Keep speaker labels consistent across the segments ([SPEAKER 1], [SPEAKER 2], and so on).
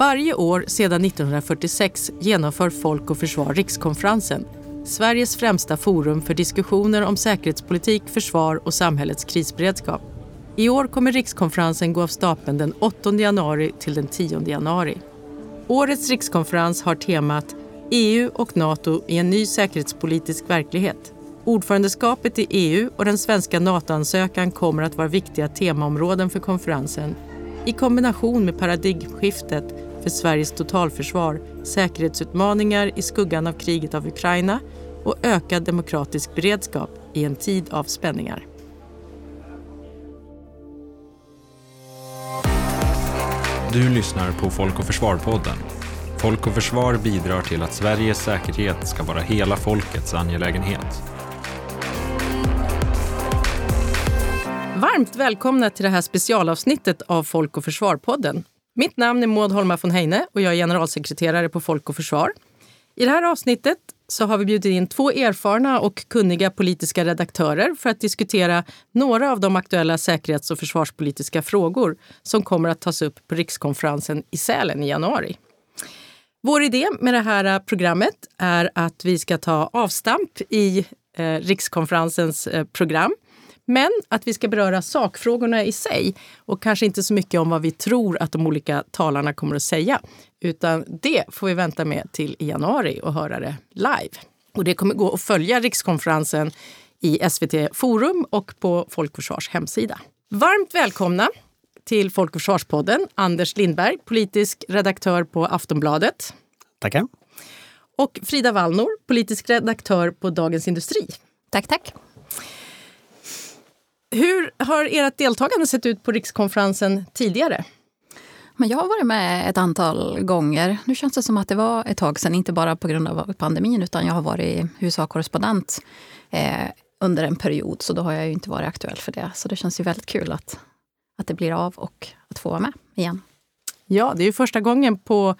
[SPEAKER 1] Varje år sedan 1946 genomför Folk och Försvar Rikskonferensen, Sveriges främsta forum för diskussioner om säkerhetspolitik, försvar och samhällets krisberedskap. I år kommer rikskonferensen gå av stapeln den 8 januari till den 10 januari. Årets rikskonferens har temat EU och Nato i en ny säkerhetspolitisk verklighet. Ordförandeskapet i EU och den svenska NATO-ansökan kommer att vara viktiga temaområden för konferensen i kombination med paradigmskiftet för Sveriges totalförsvar, säkerhetsutmaningar i skuggan av kriget av Ukraina och ökad demokratisk beredskap i en tid av spänningar.
[SPEAKER 2] Du lyssnar på Folk och Försvar-podden. Folk och Försvar bidrar till att Sveriges säkerhet ska vara hela folkets angelägenhet.
[SPEAKER 1] Varmt välkomna till det här specialavsnittet av Folk och Försvar-podden. Mitt namn är Maud Holma von Heine och jag är generalsekreterare på Folk och Försvar. I det här avsnittet så har vi bjudit in två erfarna och kunniga politiska redaktörer för att diskutera några av de aktuella säkerhets och försvarspolitiska frågor som kommer att tas upp på rikskonferensen i Sälen i januari. Vår idé med det här programmet är att vi ska ta avstamp i eh, rikskonferensens eh, program men att vi ska beröra sakfrågorna i sig och kanske inte så mycket om vad vi tror att de olika talarna kommer att säga. Utan det får vi vänta med till i januari och höra det live. Och det kommer gå att följa rikskonferensen i SVT Forum och på Folkförsvars hemsida. Varmt välkomna till Folk och Försvarspodden, Anders Lindberg, politisk redaktör på Aftonbladet.
[SPEAKER 3] Tackar.
[SPEAKER 1] Och Frida Wallnor, politisk redaktör på Dagens Industri.
[SPEAKER 4] Tack, tack.
[SPEAKER 1] Hur har ert deltagande sett ut på rikskonferensen tidigare?
[SPEAKER 4] Men jag har varit med ett antal gånger. Nu känns det som att det var ett tag sedan, inte bara på grund av pandemin, utan jag har varit USA-korrespondent eh, under en period, så då har jag ju inte varit aktuell för det. Så det känns ju väldigt kul att, att det blir av och att få vara med igen.
[SPEAKER 1] Ja, det är ju första gången på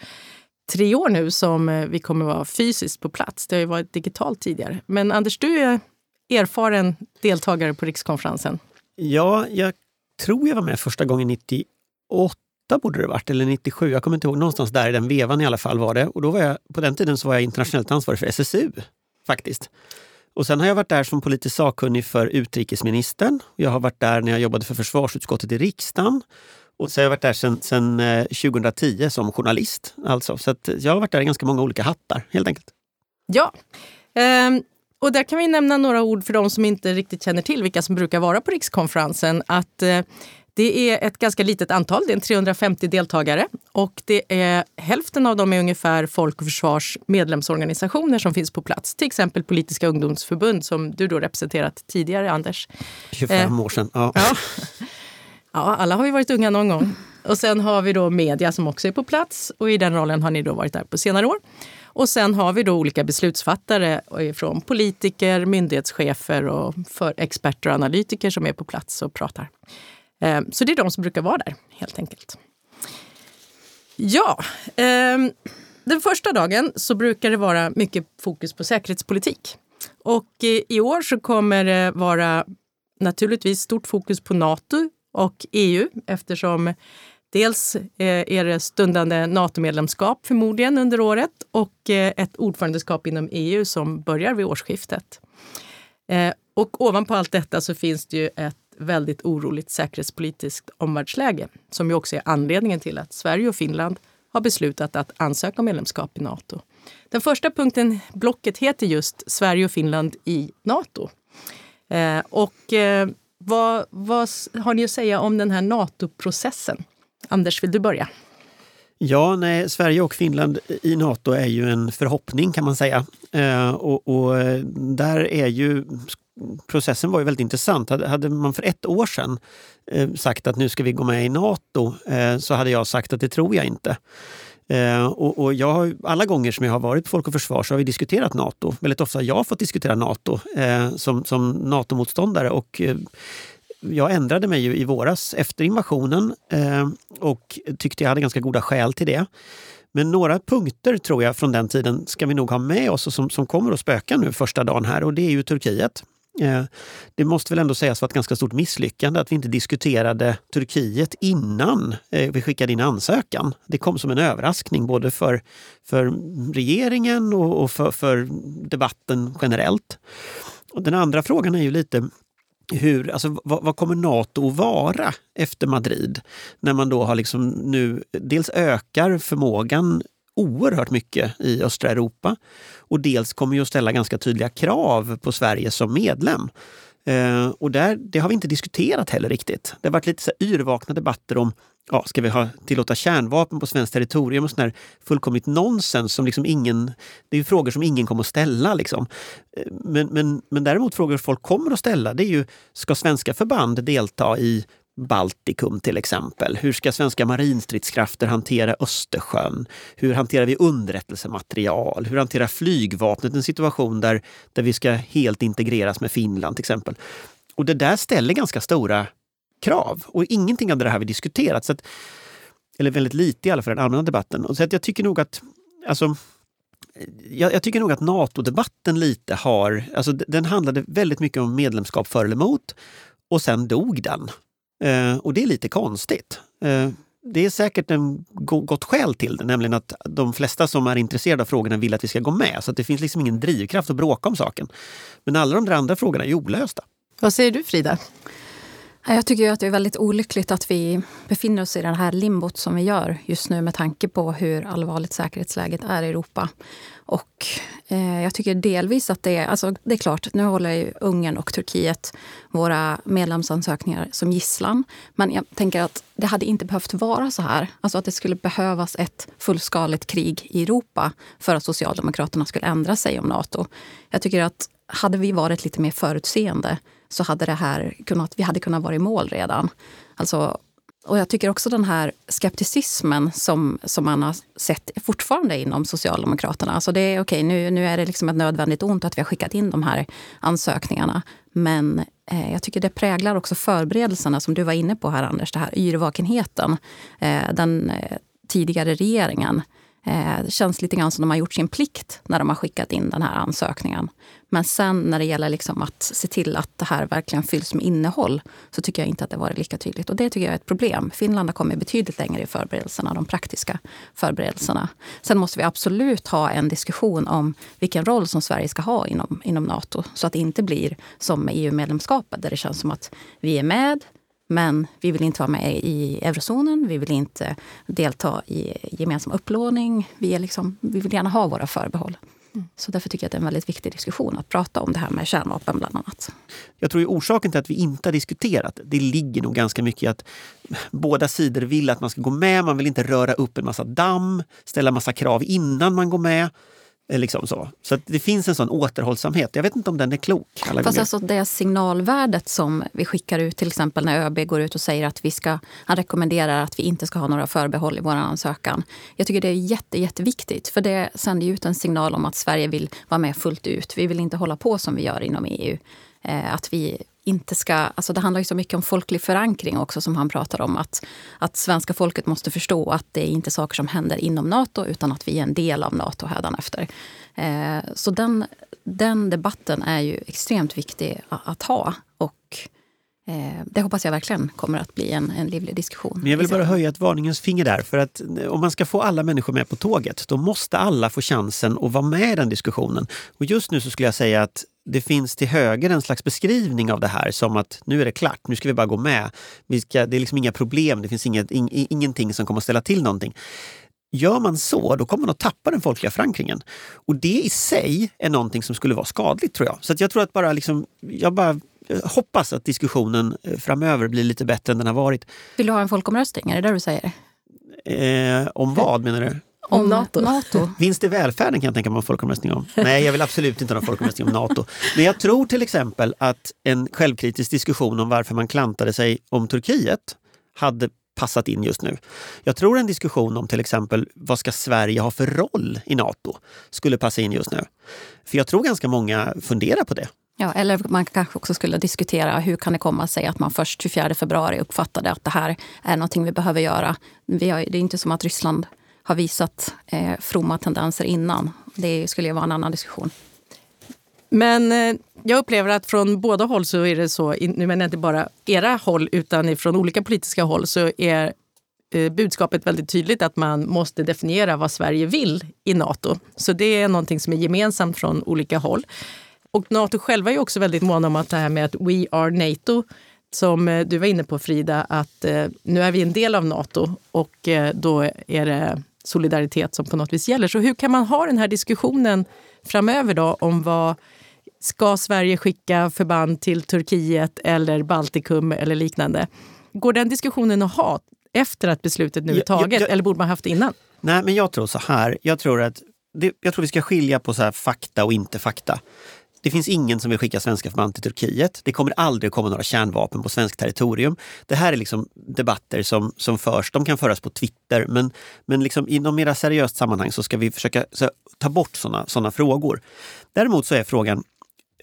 [SPEAKER 1] tre år nu som eh, vi kommer vara fysiskt på plats. Det har ju varit digitalt tidigare. Men Anders, du är erfaren deltagare på rikskonferensen.
[SPEAKER 3] Ja, jag tror jag var med första gången 98 borde det varit, eller 97. Jag kommer inte ihåg. Någonstans där i den vevan i alla fall var det. Och då var jag, på den tiden så var jag internationellt ansvarig för SSU faktiskt. Och sen har jag varit där som politisk sakkunnig för utrikesministern. Jag har varit där när jag jobbade för försvarsutskottet i riksdagen. Och så har jag varit där sedan, 2010 eh, som journalist. Alltså. Så jag har varit där i ganska många olika hattar helt enkelt.
[SPEAKER 1] Ja. Um, och där kan vi nämna några ord för de som inte riktigt känner till vilka som brukar vara på rikskonferensen. Att eh, det är ett ganska litet antal, det är 350 deltagare och det är hälften av dem är ungefär Folk och Försvars medlemsorganisationer som finns på plats. Till exempel Politiska ungdomsförbund som du då representerat tidigare, Anders.
[SPEAKER 3] 25 eh, år sedan. Ja.
[SPEAKER 1] ja. Ja, alla har ju varit unga någon gång. Och sen har vi då media som också är på plats och i den rollen har ni då varit där på senare år. Och sen har vi då olika beslutsfattare eh, från politiker, myndighetschefer och för experter och analytiker som är på plats och pratar. Ehm, så det är de som brukar vara där, helt enkelt. Ja, ehm, den första dagen så brukar det vara mycket fokus på säkerhetspolitik. Och eh, i år så kommer det vara naturligtvis stort fokus på Nato och EU eftersom Dels eh, är det stundande NATO-medlemskap förmodligen under året och eh, ett ordförandeskap inom EU som börjar vid årsskiftet. Eh, och ovanpå allt detta så finns det ju ett väldigt oroligt säkerhetspolitiskt omvärldsläge som ju också är anledningen till att Sverige och Finland har beslutat att ansöka om medlemskap i Nato. Den första punkten, blocket, heter just Sverige och Finland i Nato. och vad, vad har ni att säga om den här Nato-processen? Anders, vill du börja?
[SPEAKER 3] Ja, nej, Sverige och Finland i Nato är ju en förhoppning kan man säga. Eh, och, och, eh, där är ju processen var ju väldigt intressant. Hade, hade man för ett år sedan eh, sagt att nu ska vi gå med i Nato eh, så hade jag sagt att det tror jag inte. Eh, och, och, jag har, alla gånger som jag har varit på Folk och Försvar så har vi diskuterat Nato. Väldigt ofta har jag fått diskutera Nato eh, som, som NATO-motståndare och eh, jag ändrade mig ju i våras efter invasionen eh, och tyckte jag hade ganska goda skäl till det. Men några punkter tror jag från den tiden ska vi nog ha med oss och som, som kommer att spöka nu första dagen här och det är ju Turkiet. Eh, det måste väl ändå sägas vara ett ganska stort misslyckande att vi inte diskuterade Turkiet innan eh, vi skickade in ansökan. Det kom som en överraskning både för, för regeringen och, för, för debatten generellt. Och den andra frågan är ju lite hur, alltså, vad, vad, kommer Nato att vara efter Madrid? När man då har liksom nu dels ökar förmågan oerhört mycket i östra Europa och dels kommer ju att ställa ganska tydliga krav på Sverige som medlem. Eh, och där, det har vi inte diskuterat heller riktigt. Det har varit lite så yrvakna debatter om ja, ska vi ha, tillåta kärnvapen på svenskt territorium och sån där fullkomligt nonsens som liksom ingen... Det är frågor som ingen kommer att ställa. Liksom. Eh, men, men, men däremot frågor folk kommer att ställa det är ju, ska svenska förband delta i Baltikum till exempel. Hur ska svenska marinstridskrafter hantera Östersjön? Hur hanterar vi underrättelsematerial? Hur hanterar flygvapnet en situation där, där vi ska helt integreras med Finland till exempel? Och det där ställer ganska stora krav och ingenting av det här har vi diskuterat. Så att, eller väldigt lite i alla fall i den allmänna debatten. Och så att jag tycker nog att alltså, jag, jag, tycker nog att NATO-debatten lite har, alltså den handlade väldigt mycket om medlemskap för eller emot och sen dog den. Eh, och det är lite konstigt. Eh, det är säkert en gott skäl till det, nämligen att de flesta som är intresserade av frågorna vill att vi ska gå med. Så det finns liksom ingen drivkraft att bråka om saken. Men alla de där andra frågorna är olösta.
[SPEAKER 1] Vad säger du Frida?
[SPEAKER 4] Jag tycker att det är väldigt olyckligt att vi befinner oss i det här limbot som vi gör just nu med tanke på hur allvarligt säkerhetsläget är i Europa. Och eh, jag tycker delvis att det är... Alltså det är klart, nu håller ju Ungern och Turkiet våra medlemsansökningar som gisslan. Men jag tänker att det hade inte behövt vara så här. Alltså att det skulle behövas ett fullskaligt krig i Europa för att Socialdemokraterna skulle ändra sig om Nato. Jag tycker att hade vi varit lite mer förutseende så hade det här kunnat, vi hade kunnat vara i mål redan. Alltså, och jag tycker också den här skepticismen som, som man har sett fortfarande inom Socialdemokraterna. Alltså det är okej, okay, nu, nu är det liksom ett nödvändigt ont att vi har skickat in de här ansökningarna. Men eh, jag tycker det präglar också förberedelserna som du var inne på här Anders, den här yrvakenheten. Eh, den eh, tidigare regeringen Eh, Eh, det känns lite grann som de har gjort sin plikt när de har skickat in den här ansökningen. Men sen när det gäller liksom att se till att det här verkligen fylls med innehåll så tycker jag inte att det varit lika tydligt. Och det tycker jag är ett problem. Finland har kommit betydligt längre i förberedelserna, de praktiska förberedelserna. Sen måste vi absolut ha en diskussion om vilken roll som Sverige ska ha inom, inom Nato. Så att det inte blir som med EU-medlemskapet där det känns som att vi är med, men vi vill inte vara med i eurozonen, vi vill inte delta i gemensam upplåning. Vi, är liksom, vi vill gärna ha våra förbehåll. Mm. Så därför tycker jag att det är en väldigt viktig diskussion att prata om det här med kärnvapen bland annat.
[SPEAKER 3] Jag tror att orsaken till att vi inte har diskuterat det ligger nog ganska mycket i att båda sidor vill att man ska gå med. Man vill inte röra upp en massa damm, ställa massa krav innan man går med. Eh, liksom så så det finns en sån återhållsamhet. Jag vet inte om den är klok.
[SPEAKER 4] Alla Fast alltså det signalvärdet som vi skickar ut, till exempel när ÖB går ut och säger att vi ska, han rekommenderar att vi inte ska ha några förbehåll i vår ansökan. Jag tycker det är jätte, jätteviktigt, för det sänder ut en signal om att Sverige vill vara med fullt ut. Vi vill inte hålla på som vi gör inom EU. Eh, att vi inte ska... Alltså det handlar ju så mycket om folklig förankring också som han pratar om. Att, att svenska folket måste förstå att det är inte saker som händer inom Nato utan att vi är en del av Nato hädanefter. Eh, så den, den debatten är ju extremt viktig att, att ha. Och det hoppas jag verkligen kommer att bli en, en livlig diskussion.
[SPEAKER 3] Men jag vill bara höja ett varningens finger där. För att eh, om man ska få alla människor med på tåget, då måste alla få chansen att vara med i den diskussionen. Och just nu så skulle jag säga att det finns till höger en slags beskrivning av det här som att nu är det klart, nu ska vi bara gå med. Vi ska, det är liksom inga problem, det finns inget, in, ingenting som kommer att ställa till någonting. Gör man så, då kommer man att tappa den folkliga förankringen. Och det i sig är någonting som skulle vara skadligt tror jag. Så jag tror att bara liksom, jag bara hoppas att diskussionen eh, framöver blir lite bättre än den har varit.
[SPEAKER 4] Vill du ha en folkomröstning? Är det det du säger?
[SPEAKER 3] Eh, om vad menar du?
[SPEAKER 4] Om NATO.
[SPEAKER 3] NATO. Vinst i välfärden kan jag tänka mig en folkomröstning om. Nej, jag vill absolut inte ha en folkomröstning om NATO. Men jag tror till exempel att en självkritisk diskussion om varför man klantade sig om Turkiet hade passat in just nu. Jag tror en diskussion om till exempel vad ska Sverige ha för roll i Nato skulle passa in just nu. För jag tror ganska många funderar på det.
[SPEAKER 4] Ja, eller man kanske också skulle diskutera hur kan det komma sig att man först 24 februari uppfattade att det här är någonting vi behöver göra. Vi har, det är inte som att Ryssland har visat eh, fromma tendenser innan. Det skulle ju vara en annan diskussion.
[SPEAKER 1] Men eh, jag upplever att från båda håll så är det så, nu menar jag inte bara era håll utan från olika politiska håll så är eh, budskapet väldigt tydligt att man måste definiera vad Sverige vill i Nato. Så det är någonting som är gemensamt från olika håll. Och Nato själva är också väldigt måna om att det här med att we are NATO, som eh, du var inne på Frida, att nu är vi en del av Nato och då är det solidaritet som på något vis gäller. Så hur kan man ha den här diskussionen framöver då om vad Ska Sverige skicka förband till Turkiet eller Baltikum eller liknande? Går den diskussionen att ha efter att beslutet nu är taget jag, jag, eller borde man haft det innan?
[SPEAKER 3] Nej, men jag tror så här. Jag tror att det, jag tror vi ska skilja på så fakta och inte fakta. Det finns ingen som vill skicka svenska förband till Turkiet. Det kommer aldrig att komma några kärnvapen på svenskt territorium. Det här är liksom debatter som, som förs. De kan föras på Twitter, men, men liksom inom mera mer seriöst sammanhang så ska vi försöka så, ta bort sådana såna frågor. Däremot så är frågan,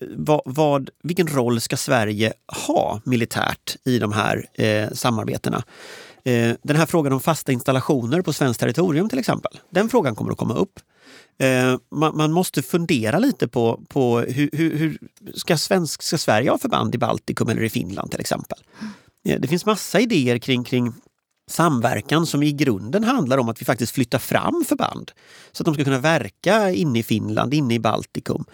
[SPEAKER 3] eh, vad, vad, vilken roll ska Sverige ha militärt i de här eh, samarbetena? Eh, den här frågan om fasta installationer på svenskt territorium till exempel, den frågan kommer att komma upp. Eh, man, man, måste fundera lite på, på hur, hur, hur, ska, svensk, ska Sverige ha förband i Baltikum eller i Finland till exempel? Eh, det finns massa idéer kring, kring samverkan som i grunden handlar om att vi faktiskt flyttar fram förband så att de ska kunna verka inne i Finland, inne i Baltikum.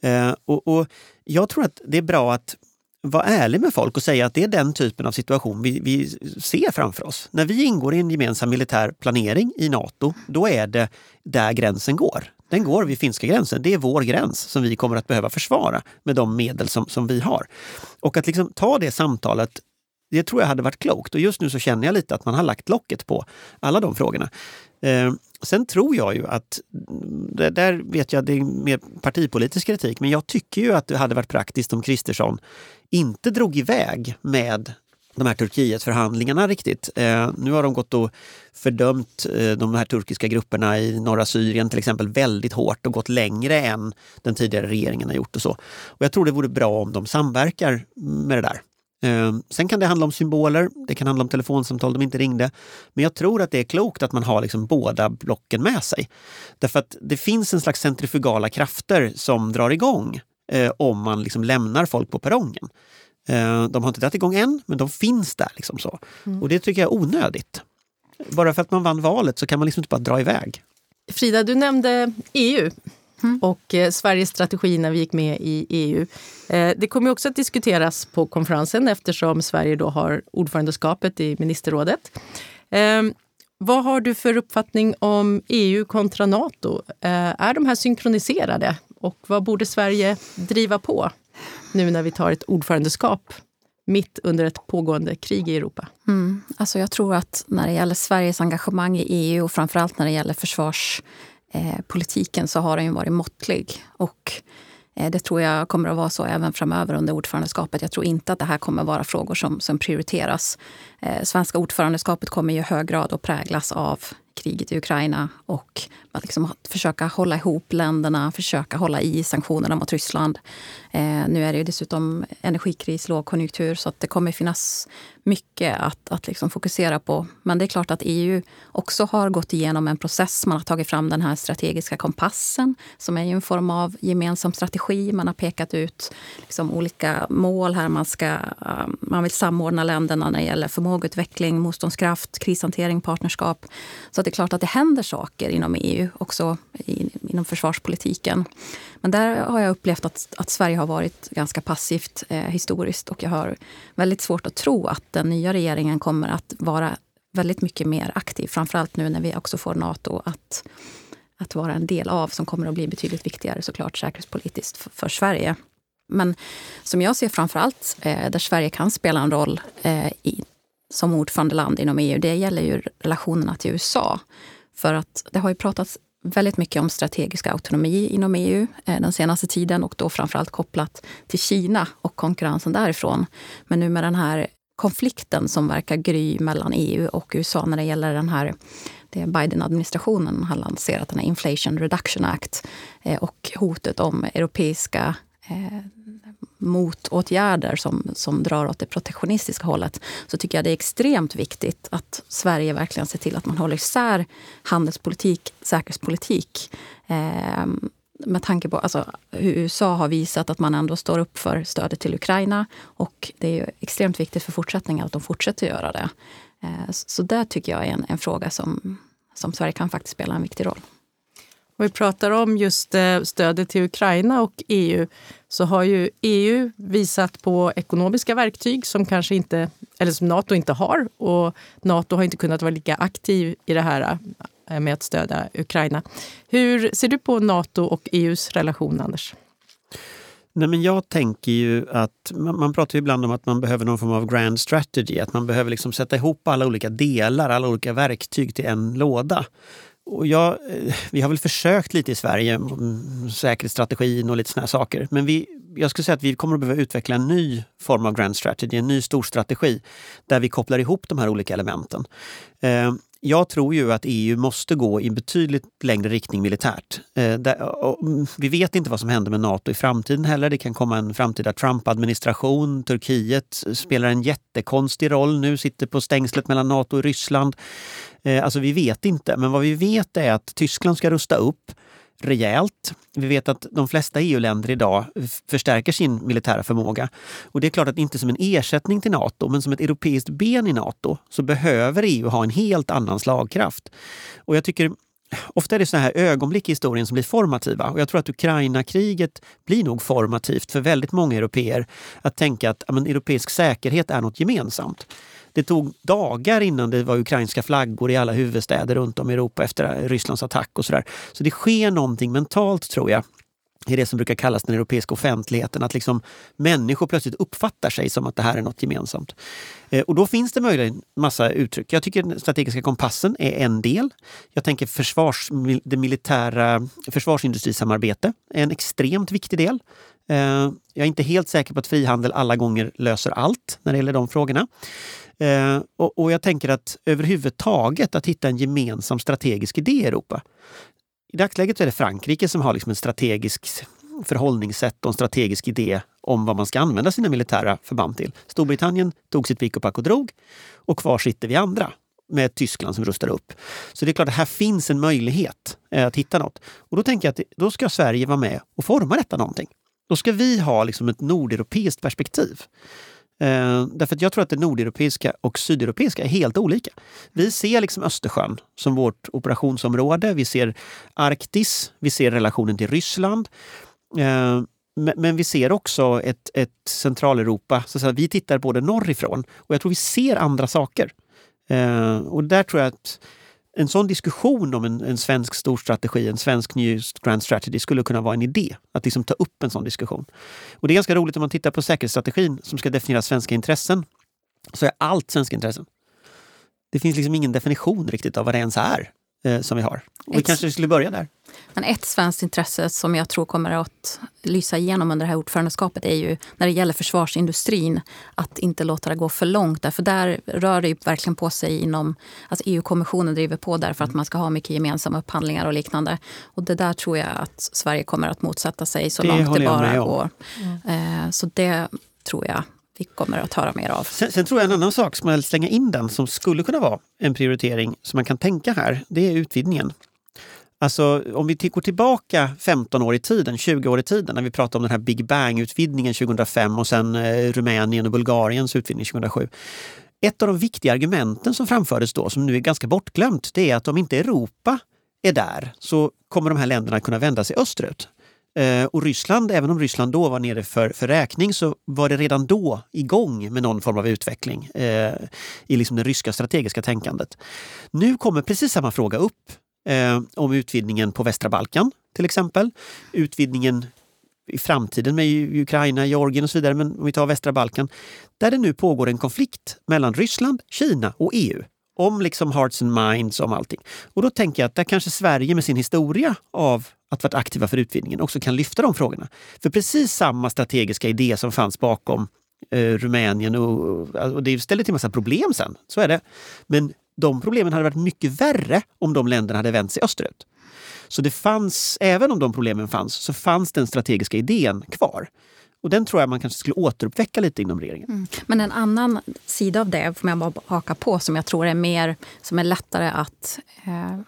[SPEAKER 3] Eh, och, och, jag tror att det är bra att vara ärlig med folk och säga att det är den typen av situation vi, vi ser framför oss. När vi ingår i en gemensam militär planering i Nato, då är det där gränsen går. Den går vid finska gränsen. Det är vår gräns som vi kommer att behöva försvara med de medel som, som vi har. Och att liksom ta det samtalet det tror jag hade varit klokt och just nu så känner jag lite att man har lagt locket på alla de frågorna. Eh, sen tror jag ju att, mm, det, där vet jag det är mer partipolitisk kritik, men jag tycker ju att det hade varit praktiskt om Kristersson inte drog iväg med de här Turkietförhandlingarna riktigt. Eh, nu har de gått och fördömt eh, de här turkiska grupperna i norra Syrien till exempel väldigt hårt och gått längre än den tidigare regeringen har gjort och så. Och jag tror det vore bra om de samverkar med det där. Ehm, sen kan det handla om symboler, det kan handla om telefonsamtal de inte ringde. Men jag tror att det är klokt att man har liksom båda blocken med sig. Därför att det finns en slags centrifugala krafter som drar igång eh, om man liksom lämnar folk på perrongen. Eh, de har inte dragit igång än, men de finns där. Liksom så. Mm. Och det tycker jag är onödigt. Bara för att man vann valet så kan man liksom inte bara dra iväg.
[SPEAKER 1] Frida, du nämnde EU mm. och eh, Sveriges strategi när vi gick med i EU. Eh, det kommer också att diskuteras på konferensen eftersom Sverige då har ordförandeskapet i ministerrådet. Eh, vad har du för uppfattning om EU kontra Nato? Eh, är de här synkroniserade? Och vad borde Sverige driva på nu när vi tar ett ordförandeskap mitt under ett pågående krig i Europa?
[SPEAKER 4] Mm. Alltså jag tror att när det gäller Sveriges engagemang i EU och framförallt när det gäller försvars eh, politiken så har den ju varit måttlig. Och eh, det tror jag kommer att vara så även framöver under ordförandeskapet. Jag tror inte att det här kommer att vara frågor som, som prioriteras. Eh, svenska ordförandeskapet kommer i hög grad att präglas av kriget i Ukraina och att liksom försöka hålla ihop länderna, försöka hålla i sanktionerna mot Ryssland. Eh, nu är det ju dessutom energikris, lågkonjunktur, så att det kommer finnas mycket att, att liksom fokusera på. Men det är klart att EU också har gått igenom en process. Man har tagit fram den här strategiska kompassen som är en form av gemensam strategi. Man har pekat ut liksom olika mål här. Man, ska, ehm, man vill samordna länderna när det gäller förmågeutveckling, motståndskraft, krishantering, partnerskap. Så det är klart att det händer saker inom EU, också inom försvarspolitiken. Men där har jag upplevt att, att Sverige har varit ganska passivt eh, historiskt och jag har väldigt svårt att tro att den nya regeringen kommer att vara väldigt mycket mer aktiv. Framförallt nu när vi också får Nato att, att vara en del av, som kommer att bli betydligt viktigare såklart säkerhetspolitiskt för, för Sverige. Men som jag ser framförallt eh, där Sverige kan spela en roll eh, i, som ordförandeland inom EU, det gäller ju relationerna till USA. För att det har ju pratats väldigt mycket om strategisk autonomi inom EU eh, den senaste tiden och då framförallt kopplat till Kina och konkurrensen därifrån. Men nu med den här konflikten som verkar gry mellan EU och USA när det gäller den här det Biden-administrationen har lanserat, den här Inflation Reduction Act eh, och hotet om europeiska eh, motåtgärder som, som drar åt det protektionistiska hållet så tycker jag det är extremt viktigt att Sverige verkligen ser till att man håller isär handelspolitik, säkerhetspolitik. Eh, med tanke på alltså, hur USA har visat att man ändå står upp för stödet till Ukraina. Och det är ju extremt viktigt för fortsättningen att de fortsätter göra det. Eh, så det tycker jag är en, en fråga som, som Sverige kan faktiskt spela en viktig roll.
[SPEAKER 1] Och vi pratar om just eh, stödet till Ukraina och EU så har ju EU visat på ekonomiska verktyg som kanske inte, eller som Nato inte har. Och Nato har inte kunnat vara lika aktiv i det här eh, med att stödja Ukraina. Hur ser du på Nato och EUs relation, Anders?
[SPEAKER 3] Nej, men jag tänker ju att man, man pratar ju ibland om att man behöver någon form av grand strategy, att man behöver liksom sätta ihop alla olika delar, alla olika verktyg till en låda. Och jag, eh, vi har väl försökt lite i Sverige, mm, säkerhetsstrategin och lite såna saker. Men vi, jag skulle säga att vi kommer att behöva utveckla en ny form av grand strategy, en ny stor strategi där vi kopplar ihop de här olika elementen. Ehm, jag tror ju att EU måste gå i betydligt längre riktning militärt. Eh, mm, vi vet inte vad som händer med Nato i framtiden heller. Det kan komma en framtida Trump-administration. Turkiet eh, spelar en jättekonstig roll nu, sitter på stängslet mellan Nato och Ryssland. Eh, alltså vi vet inte, men vad vi vet är att Tyskland ska rusta upp rejält. Vi vet att de flesta EU-länder idag förstärker sin militära förmåga. Och det är klart att inte som en ersättning till Nato, men som ett europeiskt ben i Nato så behöver EU ha en helt annan slagkraft. Och jag tycker Ofta är det sådana här ögonblick i historien som blir formativa och jag tror att Ukraina-kriget blir nog formativt för väldigt många europeer att tänka att men, europeisk säkerhet är något gemensamt. Det tog dagar innan det var ukrainska flaggor i alla huvudstäder runt om i Europa efter Rysslands attack och sådär. Så det sker någonting mentalt tror jag i det som brukar kallas den europeiska offentligheten. Att liksom människor plötsligt uppfattar sig som att det här är något gemensamt. Eh, och då finns det möjligen massa uttryck. Jag tycker den strategiska kompassen är en del. Jag tänker försvars, det militära försvarsindustrisamarbete är en extremt viktig del. Eh, jag är inte helt säker på att frihandel alla gånger löser allt när det gäller de frågorna. Eh, och, jag tänker att överhuvudtaget att hitta en gemensam strategisk idé i Europa. I dagsläget är det Frankrike som har liksom en strategisk förhållningssätt och en strategisk idé om vad man ska använda sina militära förband till. Storbritannien tog sitt pick och pack och drog och kvar sitter vi andra med Tyskland som rustar upp. Så det är klart att här finns en möjlighet eh, att hitta något. Och då tänker jag att då ska Sverige vara med och forma detta någonting. Då ska vi ha liksom ett nordeuropeiskt perspektiv. Eh, därför att jag tror att det nordeuropeiska och sydeuropeiska är helt olika. Vi ser liksom Östersjön som vårt operationsområde. Vi ser Arktis, vi ser relationen till Ryssland. Eh, men vi ser också ett, ett Centraleuropa. Så att vi tittar både norrifrån och jag tror vi ser andra saker. Eh, och där tror jag att en sån diskussion om en, en svensk storstrategi, en svensk ny grand strategy skulle kunna vara en idé. Att liksom ta upp en sån diskussion. Och det är ganska roligt om man tittar på säkerhetsstrategin som ska definiera svenska intressen. Så är allt svenska intressen. Det finns liksom ingen definition riktigt av vad det ens är eh, som vi har. Och vi kanske skulle börja där.
[SPEAKER 4] Men ett svenskt intresse som jag tror kommer att lysa igenom under det här ordförandeskapet är ju när det gäller försvarsindustrin att inte låta det gå för långt. För där rör det ju verkligen på sig inom... Alltså EU-kommissionen driver på där för att man ska ha mycket gemensamma upphandlingar och liknande. Och det där tror jag att Sverige kommer att motsätta sig så det långt det bara går. Mm. Så det tror jag vi kommer att höra mer av.
[SPEAKER 3] Sen, sen, tror jag en annan sak, som jag vill slänga in den, som skulle kunna vara en prioritering som man kan tänka här, det är utvidgningen. Alltså om vi går tillbaka 15 år i tiden, 20 år i tiden, när vi pratar om den här Big Bang-utvidgningen 2005 och sen eh, Rumänien och Bulgariens utvidgning 2007. Ett av de viktiga argumenten som framfördes då, som nu är ganska bortglömt, det är att om inte Europa är där så kommer de här länderna kunna vända sig österut. Eh, och Ryssland, även om Ryssland då var nere för, för räkning, så var det redan då igång med någon form av utveckling eh, i liksom det ryska strategiska tänkandet. Nu kommer precis samma fråga upp eh, om utvidgningen på västra Balkan till exempel. Utvidgningen i framtiden med Ukraina, Georgien och så vidare, men om vi tar västra Balkan, där det nu pågår en konflikt mellan Ryssland, Kina och EU om liksom hearts and minds, om allting. Och då tänker jag att där kanske Sverige med sin historia av att varit aktiva för utvidgningen också kan lyfta de frågorna. För precis samma strategiska idé som fanns bakom eh, Rumänien och, och det ställde till massa problem sen, så är det. Men de problemen hade varit mycket värre om de länderna hade vänt sig österut. Så det fanns, även om de problemen fanns, så fanns den strategiska idén kvar. Och den tror jag man kanske skulle återuppväcka lite inom regeringen. Mm.
[SPEAKER 4] Men en annan sida av det, får jag bara haka på, som jag tror är mer som är lättare att eh,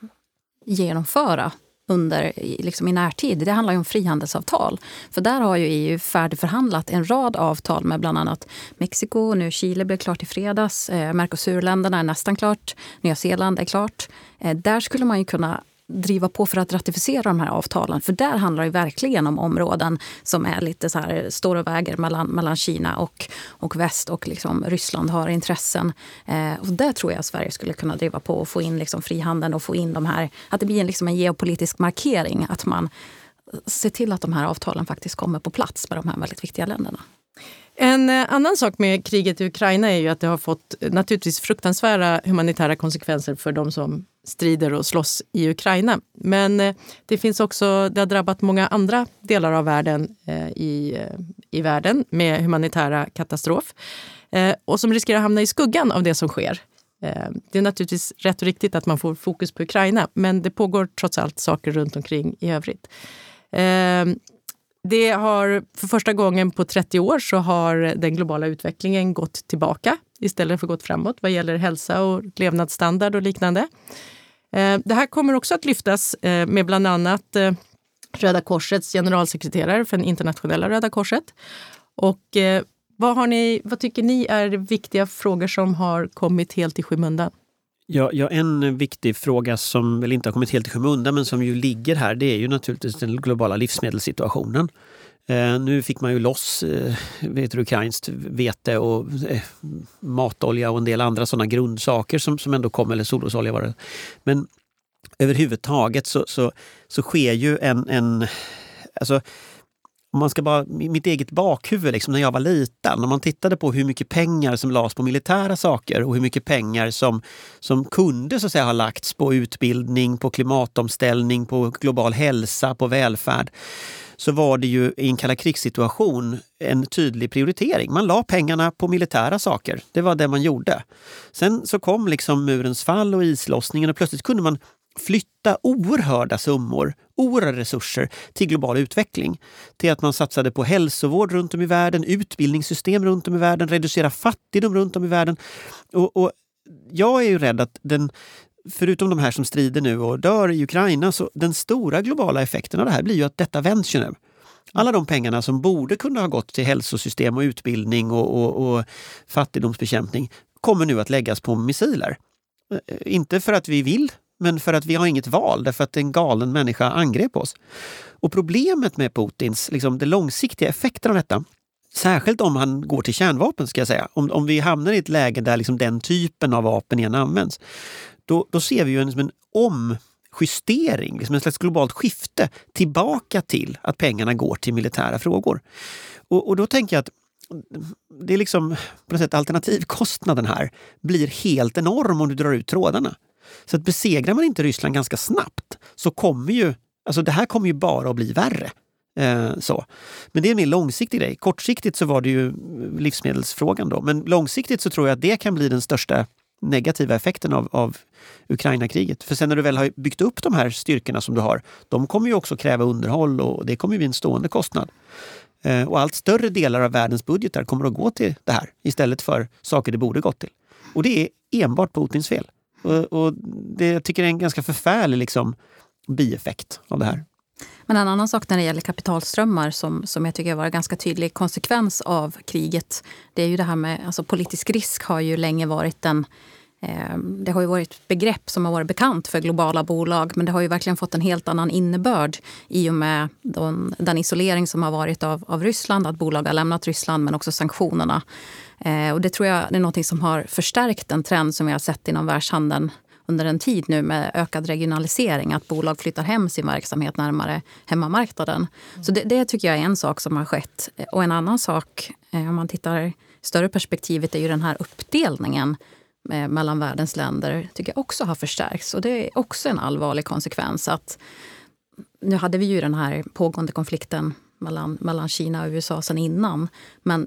[SPEAKER 4] genomföra under, liksom i närtid, det handlar ju om frihandelsavtal. För där har ju EU färdigförhandlat en rad avtal med bland annat Mexiko, nu Chile blev klart i fredags, eh, Mercosurländerna är nästan klart, Nya Zeeland är klart. Eh, där skulle man ju kunna driva på för att ratificera de här avtalen. För där handlar det verkligen om områden som är lite så här, står och väger mellan, mellan Kina och, och väst och liksom Ryssland har intressen. Eh, och där tror jag att Sverige skulle kunna driva på och få in liksom frihandeln och få in de här, att det blir en, liksom en geopolitisk markering. Att man ser till att de här avtalen faktiskt kommer på plats med de här väldigt viktiga länderna.
[SPEAKER 1] En eh, annan sak med kriget i Ukraina är ju att det har fått eh, naturligtvis fruktansvärda humanitära konsekvenser för de som strider och slåss i Ukraina. Men eh, det finns också, det har drabbat många andra delar av världen eh, i, eh, i världen med humanitära katastrof och som riskerar att hamna i skuggan av det som sker. Det är naturligtvis rätt och riktigt att man får fokus på Ukraina, men det pågår trots allt saker runt omkring i övrigt. Det har för första gången på 30 år så har den globala utvecklingen gått tillbaka istället för gått framåt vad gäller hälsa och levnadsstandard och liknande. Eh, det här kommer också att lyftas eh, med bland annat eh, Röda Korsets generalsekreterare för den internationella Röda Korset. Och vad, har ni, vad tycker ni är viktiga frågor som har kommit helt i skymundan?
[SPEAKER 3] Ja, ja, en viktig fråga som väl inte har kommit helt i skymundan men som ju ligger här det är ju naturligtvis den globala livsmedelssituationen. Eh, nu fick man ju loss eh, vet du, ukrainskt vete och eh, matolja och en del andra sådana grundsaker som, som ändå kom, eller solrosolja var det. Men överhuvudtaget så, så, så sker ju en, en alltså, om man ska bara, mitt eget bakhuvud liksom, när jag var liten, om man tittade på hur mycket pengar som lades på militära saker och hur mycket pengar som, som kunde så att säga, ha lagts på utbildning, på klimatomställning, på global hälsa, på välfärd så var det ju i en kalla krigssituation en tydlig prioritering. Man la pengarna på militära saker. Det var det man gjorde. Sen så kom liksom murens fall och islossningen och plötsligt kunde man flytta oerhörda summor, oerhörda resurser till global utveckling. Till att man satsade på hälsovård runt om i världen, utbildningssystem runt om i världen, reducera fattigdom runt om i världen. Och, och jag är ju rädd att den, förutom de här som strider nu och dör i Ukraina, så den stora globala effekten av det här blir ju att detta vänds ju nu. Alla de pengarna som borde kunna ha gått till hälsosystem och utbildning och, och, och fattigdomsbekämpning kommer nu att läggas på missiler. Eh, inte för att vi vill men för att vi har inget val därför att en galen människa angrep oss. Och problemet med Putins, liksom, det långsiktiga effekten av detta, särskilt om han går till kärnvapen, ska jag säga, om, om vi hamnar i ett läge där liksom den typen av vapen igen används, då, då ser vi ju en, liksom en omjustering, liksom en slags globalt skifte tillbaka till att pengarna går till militära frågor. Och, och då tänker jag att det är liksom på något sätt alternativkostnaden här blir helt enorm om du drar ut trådarna. Så att besegrar man inte Ryssland ganska snabbt så kommer ju, alltså det här kommer ju bara att bli värre. Eh, så. Men det är en mer långsiktig grej. Kortsiktigt så var det ju livsmedelsfrågan då, men långsiktigt så tror jag att det kan bli den största negativa effekten av, av Ukraina-kriget. För sen när du väl har byggt upp de här styrkorna som du har, de kommer ju också kräva underhåll och det kommer bli en stående kostnad. Eh, och allt större delar av världens budgetar kommer att gå till det här istället för saker det borde gått till. Och det är enbart Putins fel. Och, och det, jag tycker jag är en ganska förfärlig liksom, bieffekt av det här.
[SPEAKER 4] Men en annan sak när det gäller kapitalströmmar som, som jag tycker var en ganska tydlig konsekvens av kriget. Det är ju det här med alltså politisk risk har ju länge varit en eh, det har ju varit ett begrepp som har varit bekant för globala bolag men det har ju verkligen fått en helt annan innebörd i och med den, den isolering som har varit av, av Ryssland, att bolag har lämnat Ryssland men också sanktionerna. Eh, och det tror jag är något som har förstärkt en trend som vi har sett inom världshandeln under en tid nu med ökad regionalisering, att bolag flyttar hem sin verksamhet närmare hemmamarknaden. Mm. Så det, det, tycker jag är en sak som har skett. Och en annan sak, eh, om man tittar i större perspektivet, är ju den här uppdelningen eh, mellan världens länder tycker jag också har förstärkts. Och det är också en allvarlig konsekvens. att Nu hade vi ju den här pågående konflikten mellan, mellan Kina och USA sen innan. Men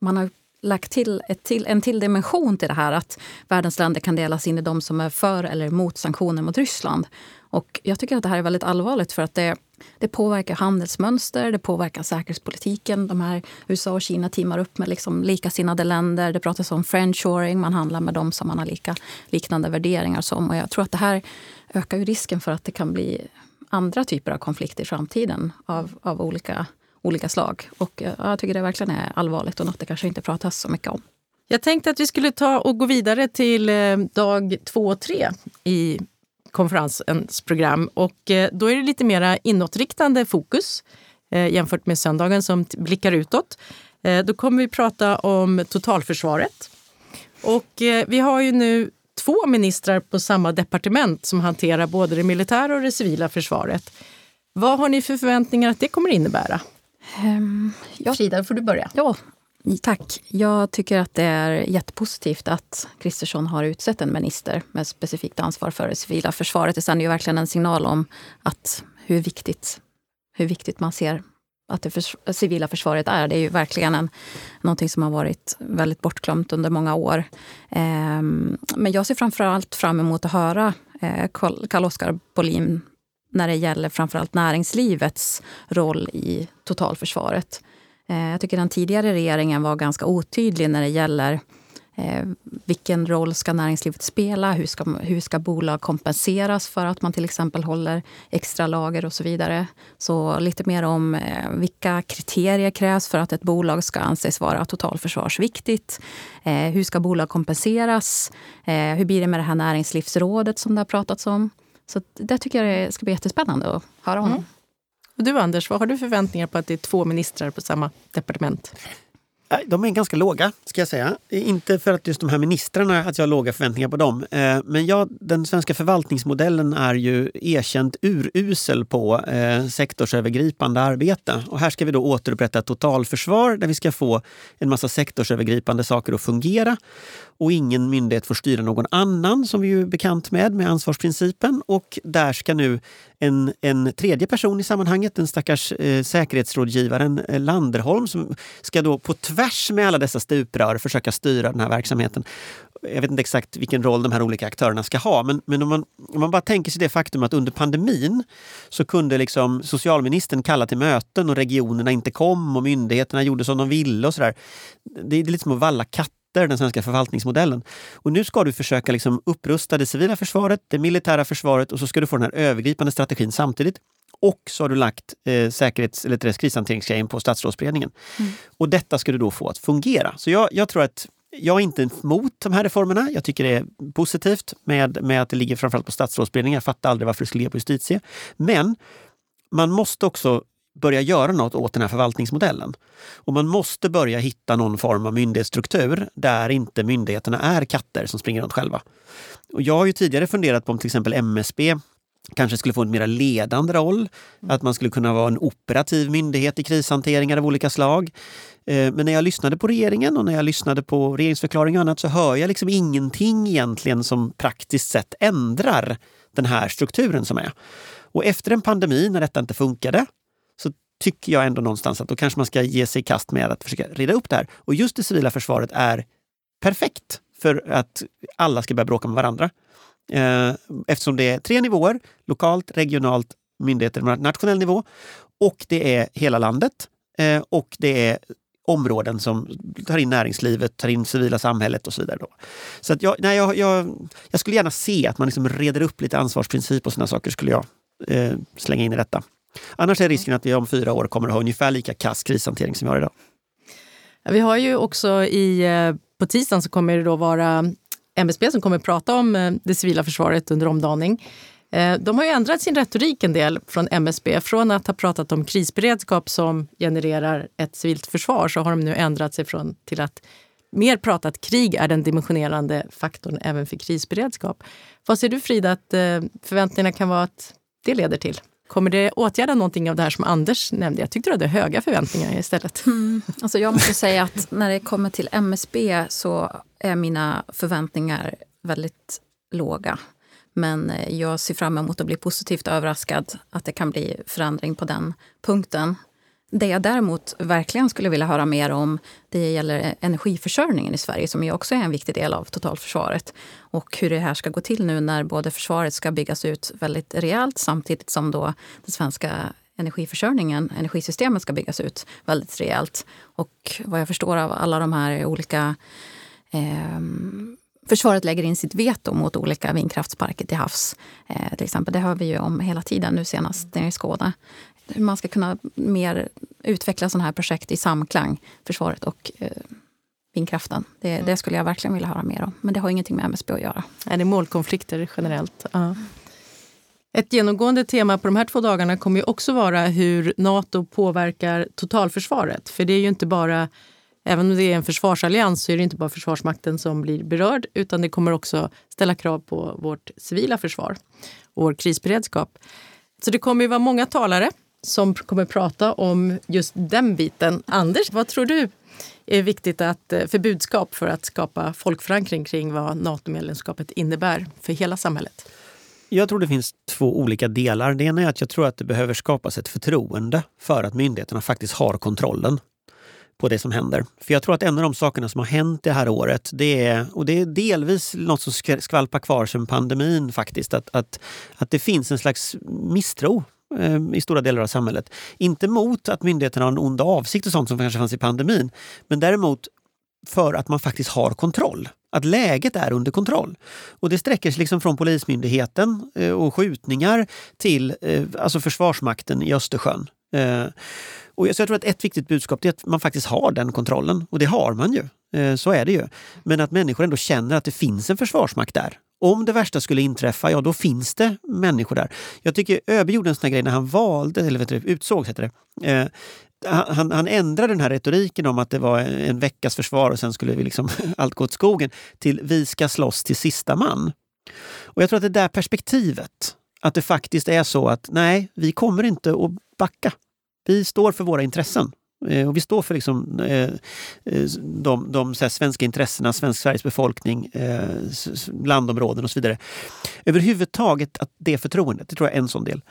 [SPEAKER 4] man har lagt till, ett till en till dimension till det här. Att världens länder kan delas in i de som är för eller emot sanktioner mot Ryssland. Och jag tycker att det här är väldigt allvarligt för att det, det påverkar handelsmönster, det påverkar säkerhetspolitiken. De här USA och Kina teamar upp med liksom likasinnade länder. Det pratas om friendshoring, man handlar med dem som man har lika, liknande värderingar som. Och jag tror att det här ökar ju risken för att det kan bli andra typer av konflikter i framtiden av, av olika, olika slag. Och eh, jag tycker det verkligen är allvarligt och något det kanske inte pratas så mycket om.
[SPEAKER 1] Jag tänkte att vi skulle ta och gå vidare till eh, dag två och tre i konferensens program. Och eh, då är det lite mer inåtriktande fokus jämfört med söndagen som blickar utåt. Då kommer vi prata om totalförsvaret. Och vi har ju nu två ministrar på samma departement som hanterar både det militära och det civila försvaret. Vad har ni för förväntningar att det kommer innebära? Um, ja. Frida, får du börja.
[SPEAKER 4] Ja, Tack. Jag tycker att det är jättepositivt att Kristersson har utsett en minister med specifikt ansvar för det civila försvaret. Det sänder ju verkligen en signal om att hur viktigt, hur viktigt man ser att det för, civila försvaret är. Det är ju verkligen en, någonting som har varit väldigt bortglömt under många år. Eh, men jag ser framförallt fram emot att höra eh, Carl-Oskar Bolin när det gäller framförallt näringslivets roll i totalförsvaret. Eh, jag tycker den tidigare regeringen var ganska otydlig när det gäller eh, vilken roll ska näringslivet spela? Hur ska, hur ska bolag kompenseras för att man till exempel håller extra lager och så vidare? Så lite mer om eh, vilka kriterier krävs för att ett bolag ska anses vara totalförsvarsviktigt. Eh, hur ska bolag kompenseras? Eh, hur blir det med det här näringslivsrådet som det har pratats om? Så det tycker jag det ska bli jättespännande att höra honom. Mm.
[SPEAKER 1] Och du Anders, vad har du förväntningar på att det är två ministrar på samma departement?
[SPEAKER 3] Eh, de är ganska låga, ska jag säga. Inte för att just de här ministrarna, att jag har låga förväntningar på dem. Eh, men ja, den svenska förvaltningsmodellen är ju erkänt urusel på eh, sektorsövergripande arbete. Och här ska vi då återupprätta ett totalförsvar där vi ska få en massa sektorsövergripande saker att fungera och ingen myndighet får styra någon annan, som vi är bekant med, med ansvarsprincipen. Och där ska nu en, en tredje person i sammanhanget, den stackars eh, säkerhetsrådgivaren eh, Landerholm, som ska då på tvärs med alla dessa stuprör försöka styra den här verksamheten. Jag vet inte exakt vilken roll de här olika aktörerna ska ha, men, men om, man, om man bara tänker sig det faktum att under pandemin så kunde liksom socialministern kalla till möten och regionerna inte kom och myndigheterna gjorde som de ville och sådär. Det är lite som att valla katter den svenska förvaltningsmodellen. Och nu ska du försöka liksom upprusta det civila försvaret, det militära försvaret och så ska du få den här övergripande strategin samtidigt. Och så har du lagt eh, säkerhets eller krishanteringsgrejen på statsrådsberedningen. Mm. Och detta ska du då få att fungera. Så jag, jag tror att jag är inte emot de här reformerna. Jag tycker det är positivt med, med att det ligger framförallt på statsrådsberedningen. Jag fattar aldrig varför det skulle ligga på justitie. Men man måste också börja göra något åt den här förvaltningsmodellen. Och man måste börja hitta någon form av myndighetsstruktur där inte myndigheterna är katter som springer runt själva. Och jag har ju tidigare funderat på om till exempel MSB kanske skulle få en mer ledande roll. Att man skulle kunna vara en operativ myndighet i krishanteringar av olika slag. Eh, men när jag lyssnade på regeringen och när jag lyssnade på regeringsförklaring och annat så hör jag liksom ingenting egentligen som praktiskt sett ändrar den här strukturen som är. Och efter en pandemi när detta inte funkade tycker jag ändå någonstans att då kanske man ska ge sig i kast med att försöka reda upp det här. Och just det civila försvaret är perfekt för att alla ska börja bråka med varandra. Eh, eftersom det är tre nivåer, lokalt, regionalt, myndigheter på nationell nivå. Och det är hela landet. Eh, och det är områden som tar in näringslivet, tar in civila samhället och så vidare. Då. Så att jag, nej, jag, jag, jag skulle gärna se att man liksom reder upp lite ansvarsprincip och sådana saker skulle jag eh, slänga in i detta. Annars är risken att vi om fyra år kommer att ha ungefär lika kass krishantering som vi har idag.
[SPEAKER 1] Vi har ju också i, eh, på tisdagen så kommer det då vara MSB som kommer att prata om eh, det civila försvaret under omdaning. Eh, de har ju ändrat sin retorik en del från MSB. Från att ha pratat om krisberedskap som genererar ett civilt försvar så har de nu ändrat sig från till att mer prata att krig är den dimensionerande faktorn även för krisberedskap. Vad ser du Frida att förväntningarna kan vara att det leder till? Kommer det åtgärda någonting av det här som Anders nämnde? Jag tyckte du hade höga förväntningar istället.
[SPEAKER 4] Mm. Alltså jag måste säga att när det kommer till MSB så är mina förväntningar väldigt låga. Men eh, jag ser fram emot att bli positivt överraskad att det kan bli förändring på den punkten. Det jag däremot verkligen skulle vilja höra mer om det gäller energiförsörjningen i Sverige som ju också är en viktig del av totalförsvaret. Och hur det här ska gå till nu när både försvaret ska byggas ut väldigt rejält samtidigt som då den svenska energiförsörjningen, energisystemet ska byggas ut väldigt rejält. Och vad jag förstår av alla de här olika eh, försvaret lägger in sitt veto mot olika vindkraftsparker till havs. Eh, till exempel. Det hör vi ju om hela tiden, nu senast nere i Skåne. Hur man ska kunna mer utveckla sådana här projekt i samklang, försvaret och eh, vindkraften. Det, det, skulle jag verkligen vilja höra mer om. Men det har ingenting med MSB att göra.
[SPEAKER 1] Är det målkonflikter generellt? Ja. Ett genomgående tema på de här två dagarna kommer ju också vara hur Nato påverkar totalförsvaret. För det är ju inte bara, även om det är en försvarsallians, så är det inte bara Försvarsmakten som blir berörd, utan det kommer också ställa krav på vårt civila försvar och vår krisberedskap. Så det kommer ju vara många talare som kommer prata om just den biten. Anders, vad tror du är viktigt att, eh, för budskap för att skapa folkförankring kring vad NATO-medlemskapet innebär för hela samhället?
[SPEAKER 3] Jag tror det finns två olika delar. Det ena är att jag tror att det behöver skapas ett förtroende för att myndigheterna faktiskt har kontrollen på det som händer. För jag tror att en av de sakerna som har hänt det här året, det är, och det är delvis något som skvalpar kvar sedan pandemin faktiskt, att, att, att det finns en slags misstro Eh, i stora delar av samhället. Inte mot att myndigheterna har en ond avsikt och sånt som kanske fanns i pandemin, men däremot för att man faktiskt har kontroll. Att läget är under kontroll. Och det sträcker sig liksom från Polismyndigheten eh, och skjutningar till eh, alltså Försvarsmakten i Östersjön. Eh, så jag tror att ett viktigt budskap är att man faktiskt har den kontrollen. Och det har man ju. Så är det ju. Men att människor ändå känner att det finns en försvarsmakt där. Om det värsta skulle inträffa, ja då finns det människor där. Jag tycker ÖB gjorde en sån här grej när han valde, eller vet du, utsågs heter det, eh, han, han ändrade den här retoriken om att det var en veckas försvar och sen skulle vi liksom allt gå åt skogen till vi ska slåss till sista man. Och jag tror att det där perspektivet, att det faktiskt är så att nej, vi kommer inte att backa. Vi står för våra intressen. Eh, och vi står för liksom, eh, eh de, de här, svenska intressena, svensk Sveriges befolkning, eh, landområden och så vidare. Överhuvudtaget att det förtroendet, det tror jag är en sån del.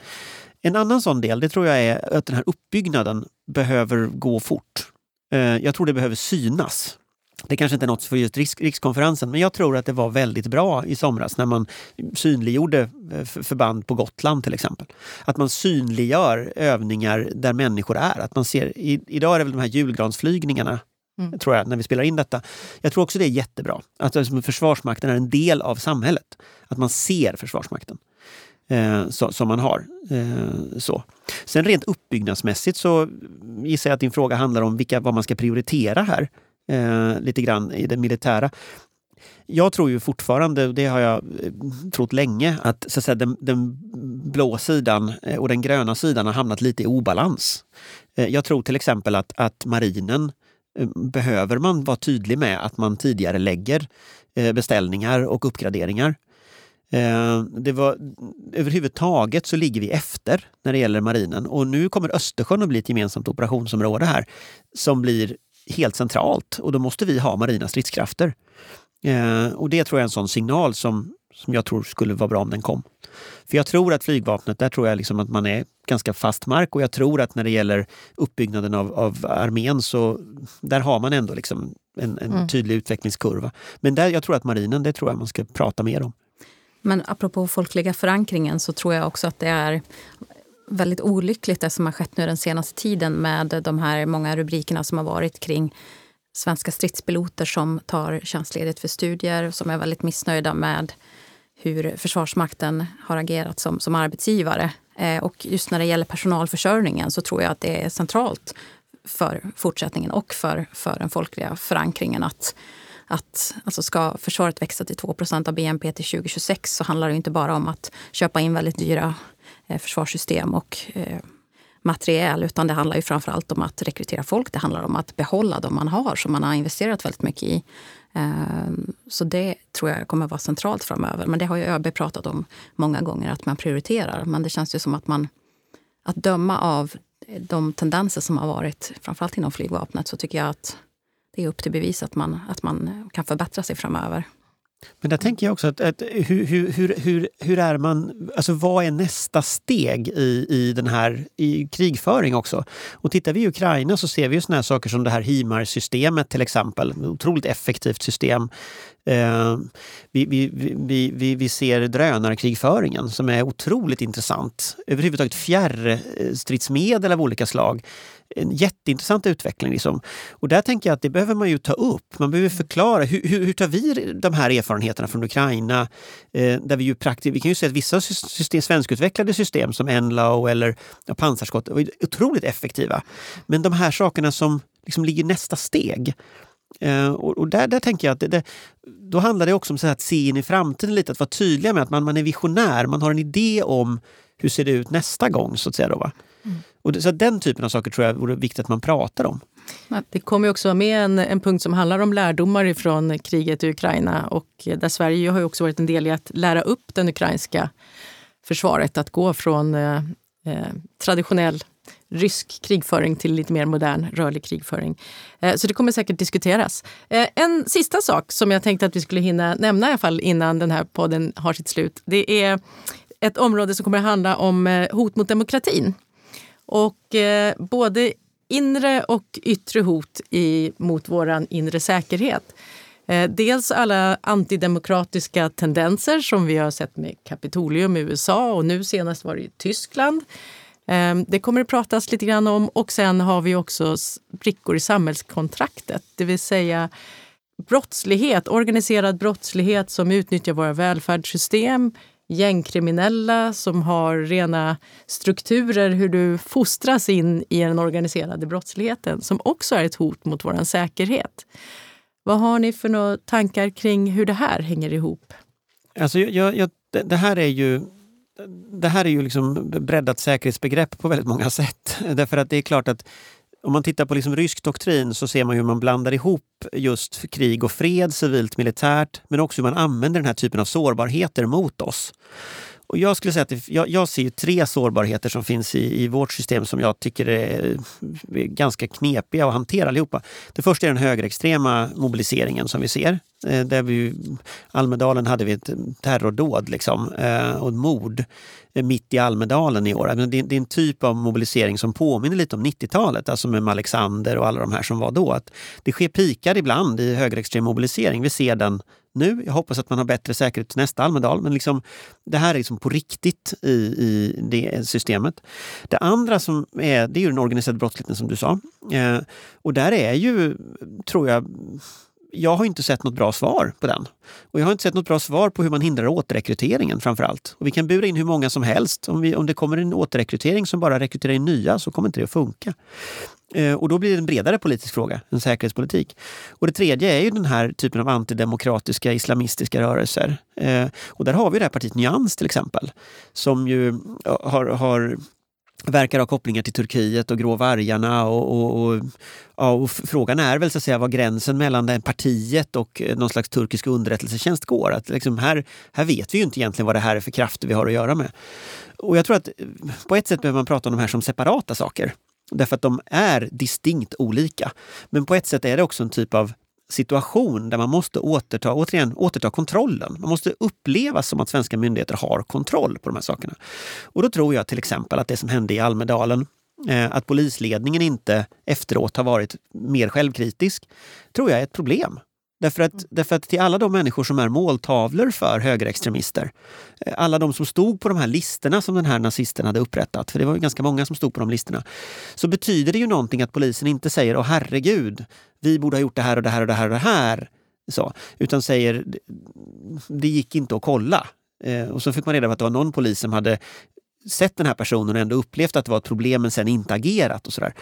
[SPEAKER 3] En annan sån del, det tror jag är att den här uppbyggnaden behöver gå fort. Eh, jag tror det behöver synas. Det kanske inte är något för just rikskonferensen, men jag tror att det var väldigt bra i somras när man synliggjorde eh, förband på Gotland till exempel. Att man synliggör övningar där människor är. Att man ser, idag är det väl de här julgransflygningarna Mm. tror jag, när vi spelar in detta. Jag tror också det är jättebra. Att alltså, Försvarsmakten är en del av samhället. Att man ser Försvarsmakten eh, så, som man har. Eh, så. Sen rent uppbyggnadsmässigt så gissar jag att din fråga handlar om vilka, vad man ska prioritera här. Eh, lite grann i det militära. Jag tror ju fortfarande, och det har jag eh, trott länge, att, så att säga, den, den blå sidan eh, och den gröna sidan har hamnat lite i obalans. Eh, jag tror till exempel att, att marinen behöver man vara tydlig med att man tidigare lägger beställningar och uppgraderingar. Det var, överhuvudtaget så ligger vi efter när det gäller marinen och nu kommer Östersjön att bli ett gemensamt operationsområde här som blir helt centralt och då måste vi ha marina stridskrafter. Eh, och det tror jag är en sån signal som, som jag tror skulle vara bra om den kom. För jag tror att flygvapnet, där tror jag liksom att man är ganska fast mark och jag tror att när det gäller uppbyggnaden av, av armén så där har man ändå liksom en, en mm. tydlig utvecklingskurva. Men där, jag tror att marinen, det tror jag man ska prata mer om.
[SPEAKER 4] Men apropå folkliga förankringen så tror jag också att det är väldigt olyckligt det som har skett nu den senaste tiden med de här många rubrikerna som har varit kring svenska stridspiloter som tar tjänstledigt för studier, som är väldigt missnöjda med hur Försvarsmakten har agerat som, som arbetsgivare. Eh, och just när det gäller personalförsörjningen så tror jag att det är centralt för fortsättningen och för, för den folkliga förankringen att att alltså ska försvaret växa till 2% av BNP till 2026 så handlar det inte bara om att köpa in väldigt dyra Eh, försvarssystem och eh, materiel, utan det handlar ju framför allt om att rekrytera folk. Det handlar om att behålla de man har, som man har investerat väldigt mycket i. Ehm, så det tror jag kommer vara centralt framöver. Men det har ju ÖB pratat om många gånger, att man prioriterar. Men det känns ju som att man, att döma av de tendenser som har varit, framförallt inom flygvapnet, så tycker jag att det är upp till bevis att man, att man kan förbättra sig framöver.
[SPEAKER 3] Men där tänker jag också att, att hur, hur, hur, hur, är man, alltså vad är nästa steg i, i den här i krigföring också? Och tittar vi i Ukraina så ser vi ju såna här saker som det här HIMAR-systemet till exempel. Otroligt effektivt system. Eh, vi, vi, vi, vi, vi ser drönarkrigföringen som är otroligt intressant. Överhuvudtaget fjärrstridsmedel av olika slag. En jätteintressant utveckling. Liksom. Och där tänker jag att det behöver man ju ta upp. Man behöver förklara hur, hur, hur tar vi de här erfarenheterna från Ukraina? Eh, där vi, ju praktiskt, vi kan ju se att vissa system, svenskutvecklade system som Enlau eller ja, pansarskott var otroligt effektiva. Men de här sakerna som liksom ligger nästa steg Uh, och, där, där tänker jag att det, det, då handlar det också om att se in i framtiden lite, att vara tydliga med att man, man är visionär, man har en idé om hur ser det ut nästa gång. så att säga. Då, va? Och det, så Den typen av saker tror jag vore viktigt att man pratar om.
[SPEAKER 1] Det kommer också med en, en punkt som handlar om lärdomar från kriget i Ukraina och där Sverige har också varit en del i att lära upp den ukrainska försvaret att gå från eh, eh, traditionell rysk krigföring till lite mer modern rörlig krigföring. Eh, så det kommer säkert diskuteras. Eh, en sista sak som jag tänkte att vi skulle hinna nämna i alla fall innan den här podden har sitt slut. Det är ett område som kommer att handla om eh, hot mot demokratin. Och eh, både inre och yttre hot i, mot vår inre säkerhet. Eh, dels alla antidemokratiska tendenser som vi har sett med Kapitolium i USA och nu senast var det i Tyskland. Eh, det kommer att pratas lite grann om och sen har vi också brickor i samhällskontraktet, det vill säga brottslighet, organiserad brottslighet som utnyttjar våra välfärdssystem, gängkriminella som har rena strukturer hur du fostras in i den organiserade brottsligheten som också är ett hot mot vår säkerhet. Vad har ni för några tankar kring hur det här hänger ihop?
[SPEAKER 3] Alltså jag, jag, det här är ju det här är ju liksom breddat säkerhetsbegrepp på väldigt många sätt. Därför att det är klart att om man tittar på liksom rysk doktrin så ser man hur man blandar ihop just krig och fred, civilt militärt, men också hur man använder den här typen av sårbarheter mot oss. Och jag skulle säga att det, jag, jag, ser tre sårbarheter som finns i, i vårt system som jag tycker är, är ganska knepiga att hantera allihopa. Det första är den högerextrema mobiliseringen som vi ser. Eh, där vi, Almedalen hade vi ett terrordåd liksom, eh, och ett mord eh, mitt i Almedalen i år. Alltså, det, det är en typ av mobilisering som påminner lite om 90-talet, alltså med Alexander och alla de här som var då. Att det sker pikar ibland i högerextrem mobilisering. Vi ser den nu. Jag hoppas att man har bättre säkerhet till nästa Almedal. Men liksom, det här är liksom på riktigt i, i det systemet. Det andra som är, det är ju den organiserade brottsligheten som du sa. Eh, och där är ju, tror jag, jag har inte sett något bra svar på den. Och jag har inte sett något bra svar på hur man hindrar återrekryteringen framför allt. Och vi kan bura in hur många som helst. Om, vi, om det kommer en återrekrytering som bara rekryterar in nya så kommer inte det att funka. Eh, och då blir det en bredare politisk fråga, en säkerhetspolitik. Och det tredje är ju den här typen av antidemokratiska islamistiska rörelser. Eh, och där har vi det här partiet Nyans till exempel, som ju har, har verkar ha kopplingar till Turkiet och Grå vargarna och, och, och, ja, och frågan är väl så att säga var gränsen mellan det partiet och eh, någon slags turkisk underrättelsetjänst går. Att liksom här, här vet vi ju inte egentligen vad det här är för krafter vi har att göra med. Och jag tror att eh, på ett sätt behöver man prata om de här som separata saker. Därför att de är distinkt olika. Men på ett sätt är det också en typ av situation där man måste återta, återigen, återta kontrollen. Man måste uppleva som att svenska myndigheter har kontroll på de här sakerna. Och då tror jag till exempel att det som hände i Almedalen, eh, att polisledningen inte efteråt har varit mer självkritisk, tror jag är ett problem. Därför att, därför att till alla de människor som är måltavlor för högerextremister, eh, alla de som stod på de här listorna som den här nazisten hade upprättat, för det var ju ganska många som stod på de listorna, så betyder det ju någonting att polisen inte säger åh herregud, vi borde ha gjort det här och det här och det här och det här. Så, utan säger det gick inte att kolla. Eh, och så fick man reda på att det var någon polis som hade sett den här personen och ändå upplevt att det var ett problem men sen inte agerat och sådär.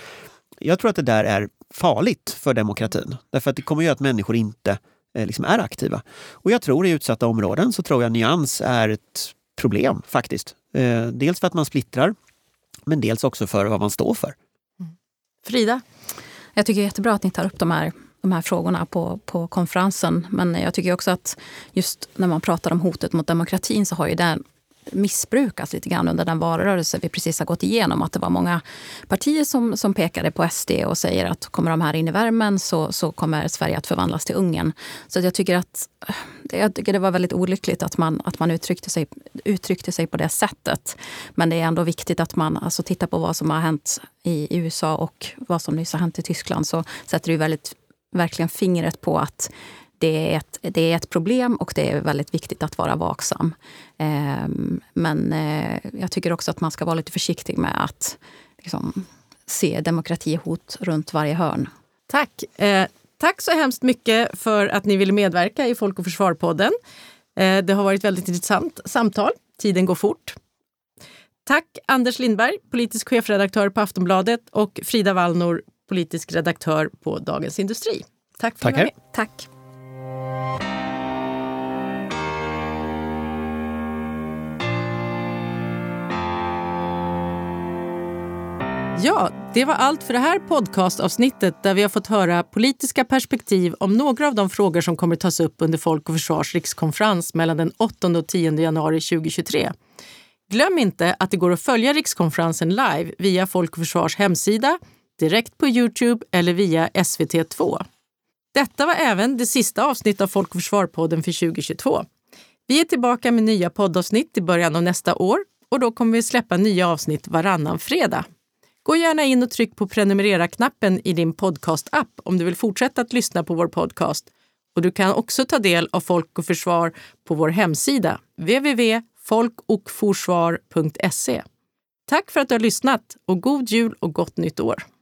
[SPEAKER 3] Jag tror att det där är farligt för demokratin. Därför att det kommer att göra att människor inte eh, liksom är aktiva. Och jag tror i utsatta områden så tror jag nyans är ett problem faktiskt. Eh, dels för att man splittrar, men dels också för vad man står för. Mm.
[SPEAKER 1] Frida?
[SPEAKER 4] Jag tycker det är jättebra att ni tar upp de här, de här frågorna på, på konferensen. Men jag tycker också att just när man pratar om hotet mot demokratin så har ju den missbrukas lite grann under den valrörelse vi precis har gått igenom. Att det var många partier som, som pekade på SD och säger att kommer de här in i värmen så, så kommer Sverige att förvandlas till Ungern. Så jag tycker att eh, jag tycker det var väldigt olyckligt att man, att man uttryckte, sig, uttryckte sig på det sättet. Men det är ändå viktigt att man alltså, tittar på vad som har hänt i, i USA och vad som nyss har hänt i Tyskland. Så sätter det väldigt, verkligen fingret på att det är, ett, det är ett problem och det är väldigt viktigt att vara vaksam. Eh, men eh, jag tycker också att man ska vara lite försiktig med att liksom, se demokratihot runt varje hörn.
[SPEAKER 1] Tack. Eh, tack så hemskt mycket för att ni ville medverka i Folk och Försvar-podden. Eh, det har varit väldigt intressant samtal. Tiden går fort. Tack Anders Lindberg, politisk chefredaktör på Aftonbladet och Frida Wallnor, politisk redaktör på Dagens Industri. Tack för att ni var med.
[SPEAKER 4] Tack.
[SPEAKER 1] Ja, det var allt för det här podcastavsnittet där vi har fått höra politiska perspektiv om några av de frågor som kommer tas upp under Folk och Försvars rikskonferens mellan den 8 och 10 januari 2023. Glöm inte att det går att följa rikskonferensen live via Folk och Försvars hemsida, direkt på Youtube eller via SVT2. Detta var även det sista avsnittet av Folk och Försvar-podden för 2022. Vi är tillbaka med nya poddavsnitt i början av nästa år och då kommer vi släppa nya avsnitt varannan fredag. Gå gärna in och tryck på prenumerera-knappen i din podcast-app om du vill fortsätta att lyssna på vår podcast. Och du kan också ta del av Folk och Försvar på vår hemsida www.folkokforsvar.se. Tack för att du har lyssnat och god jul och gott nytt år!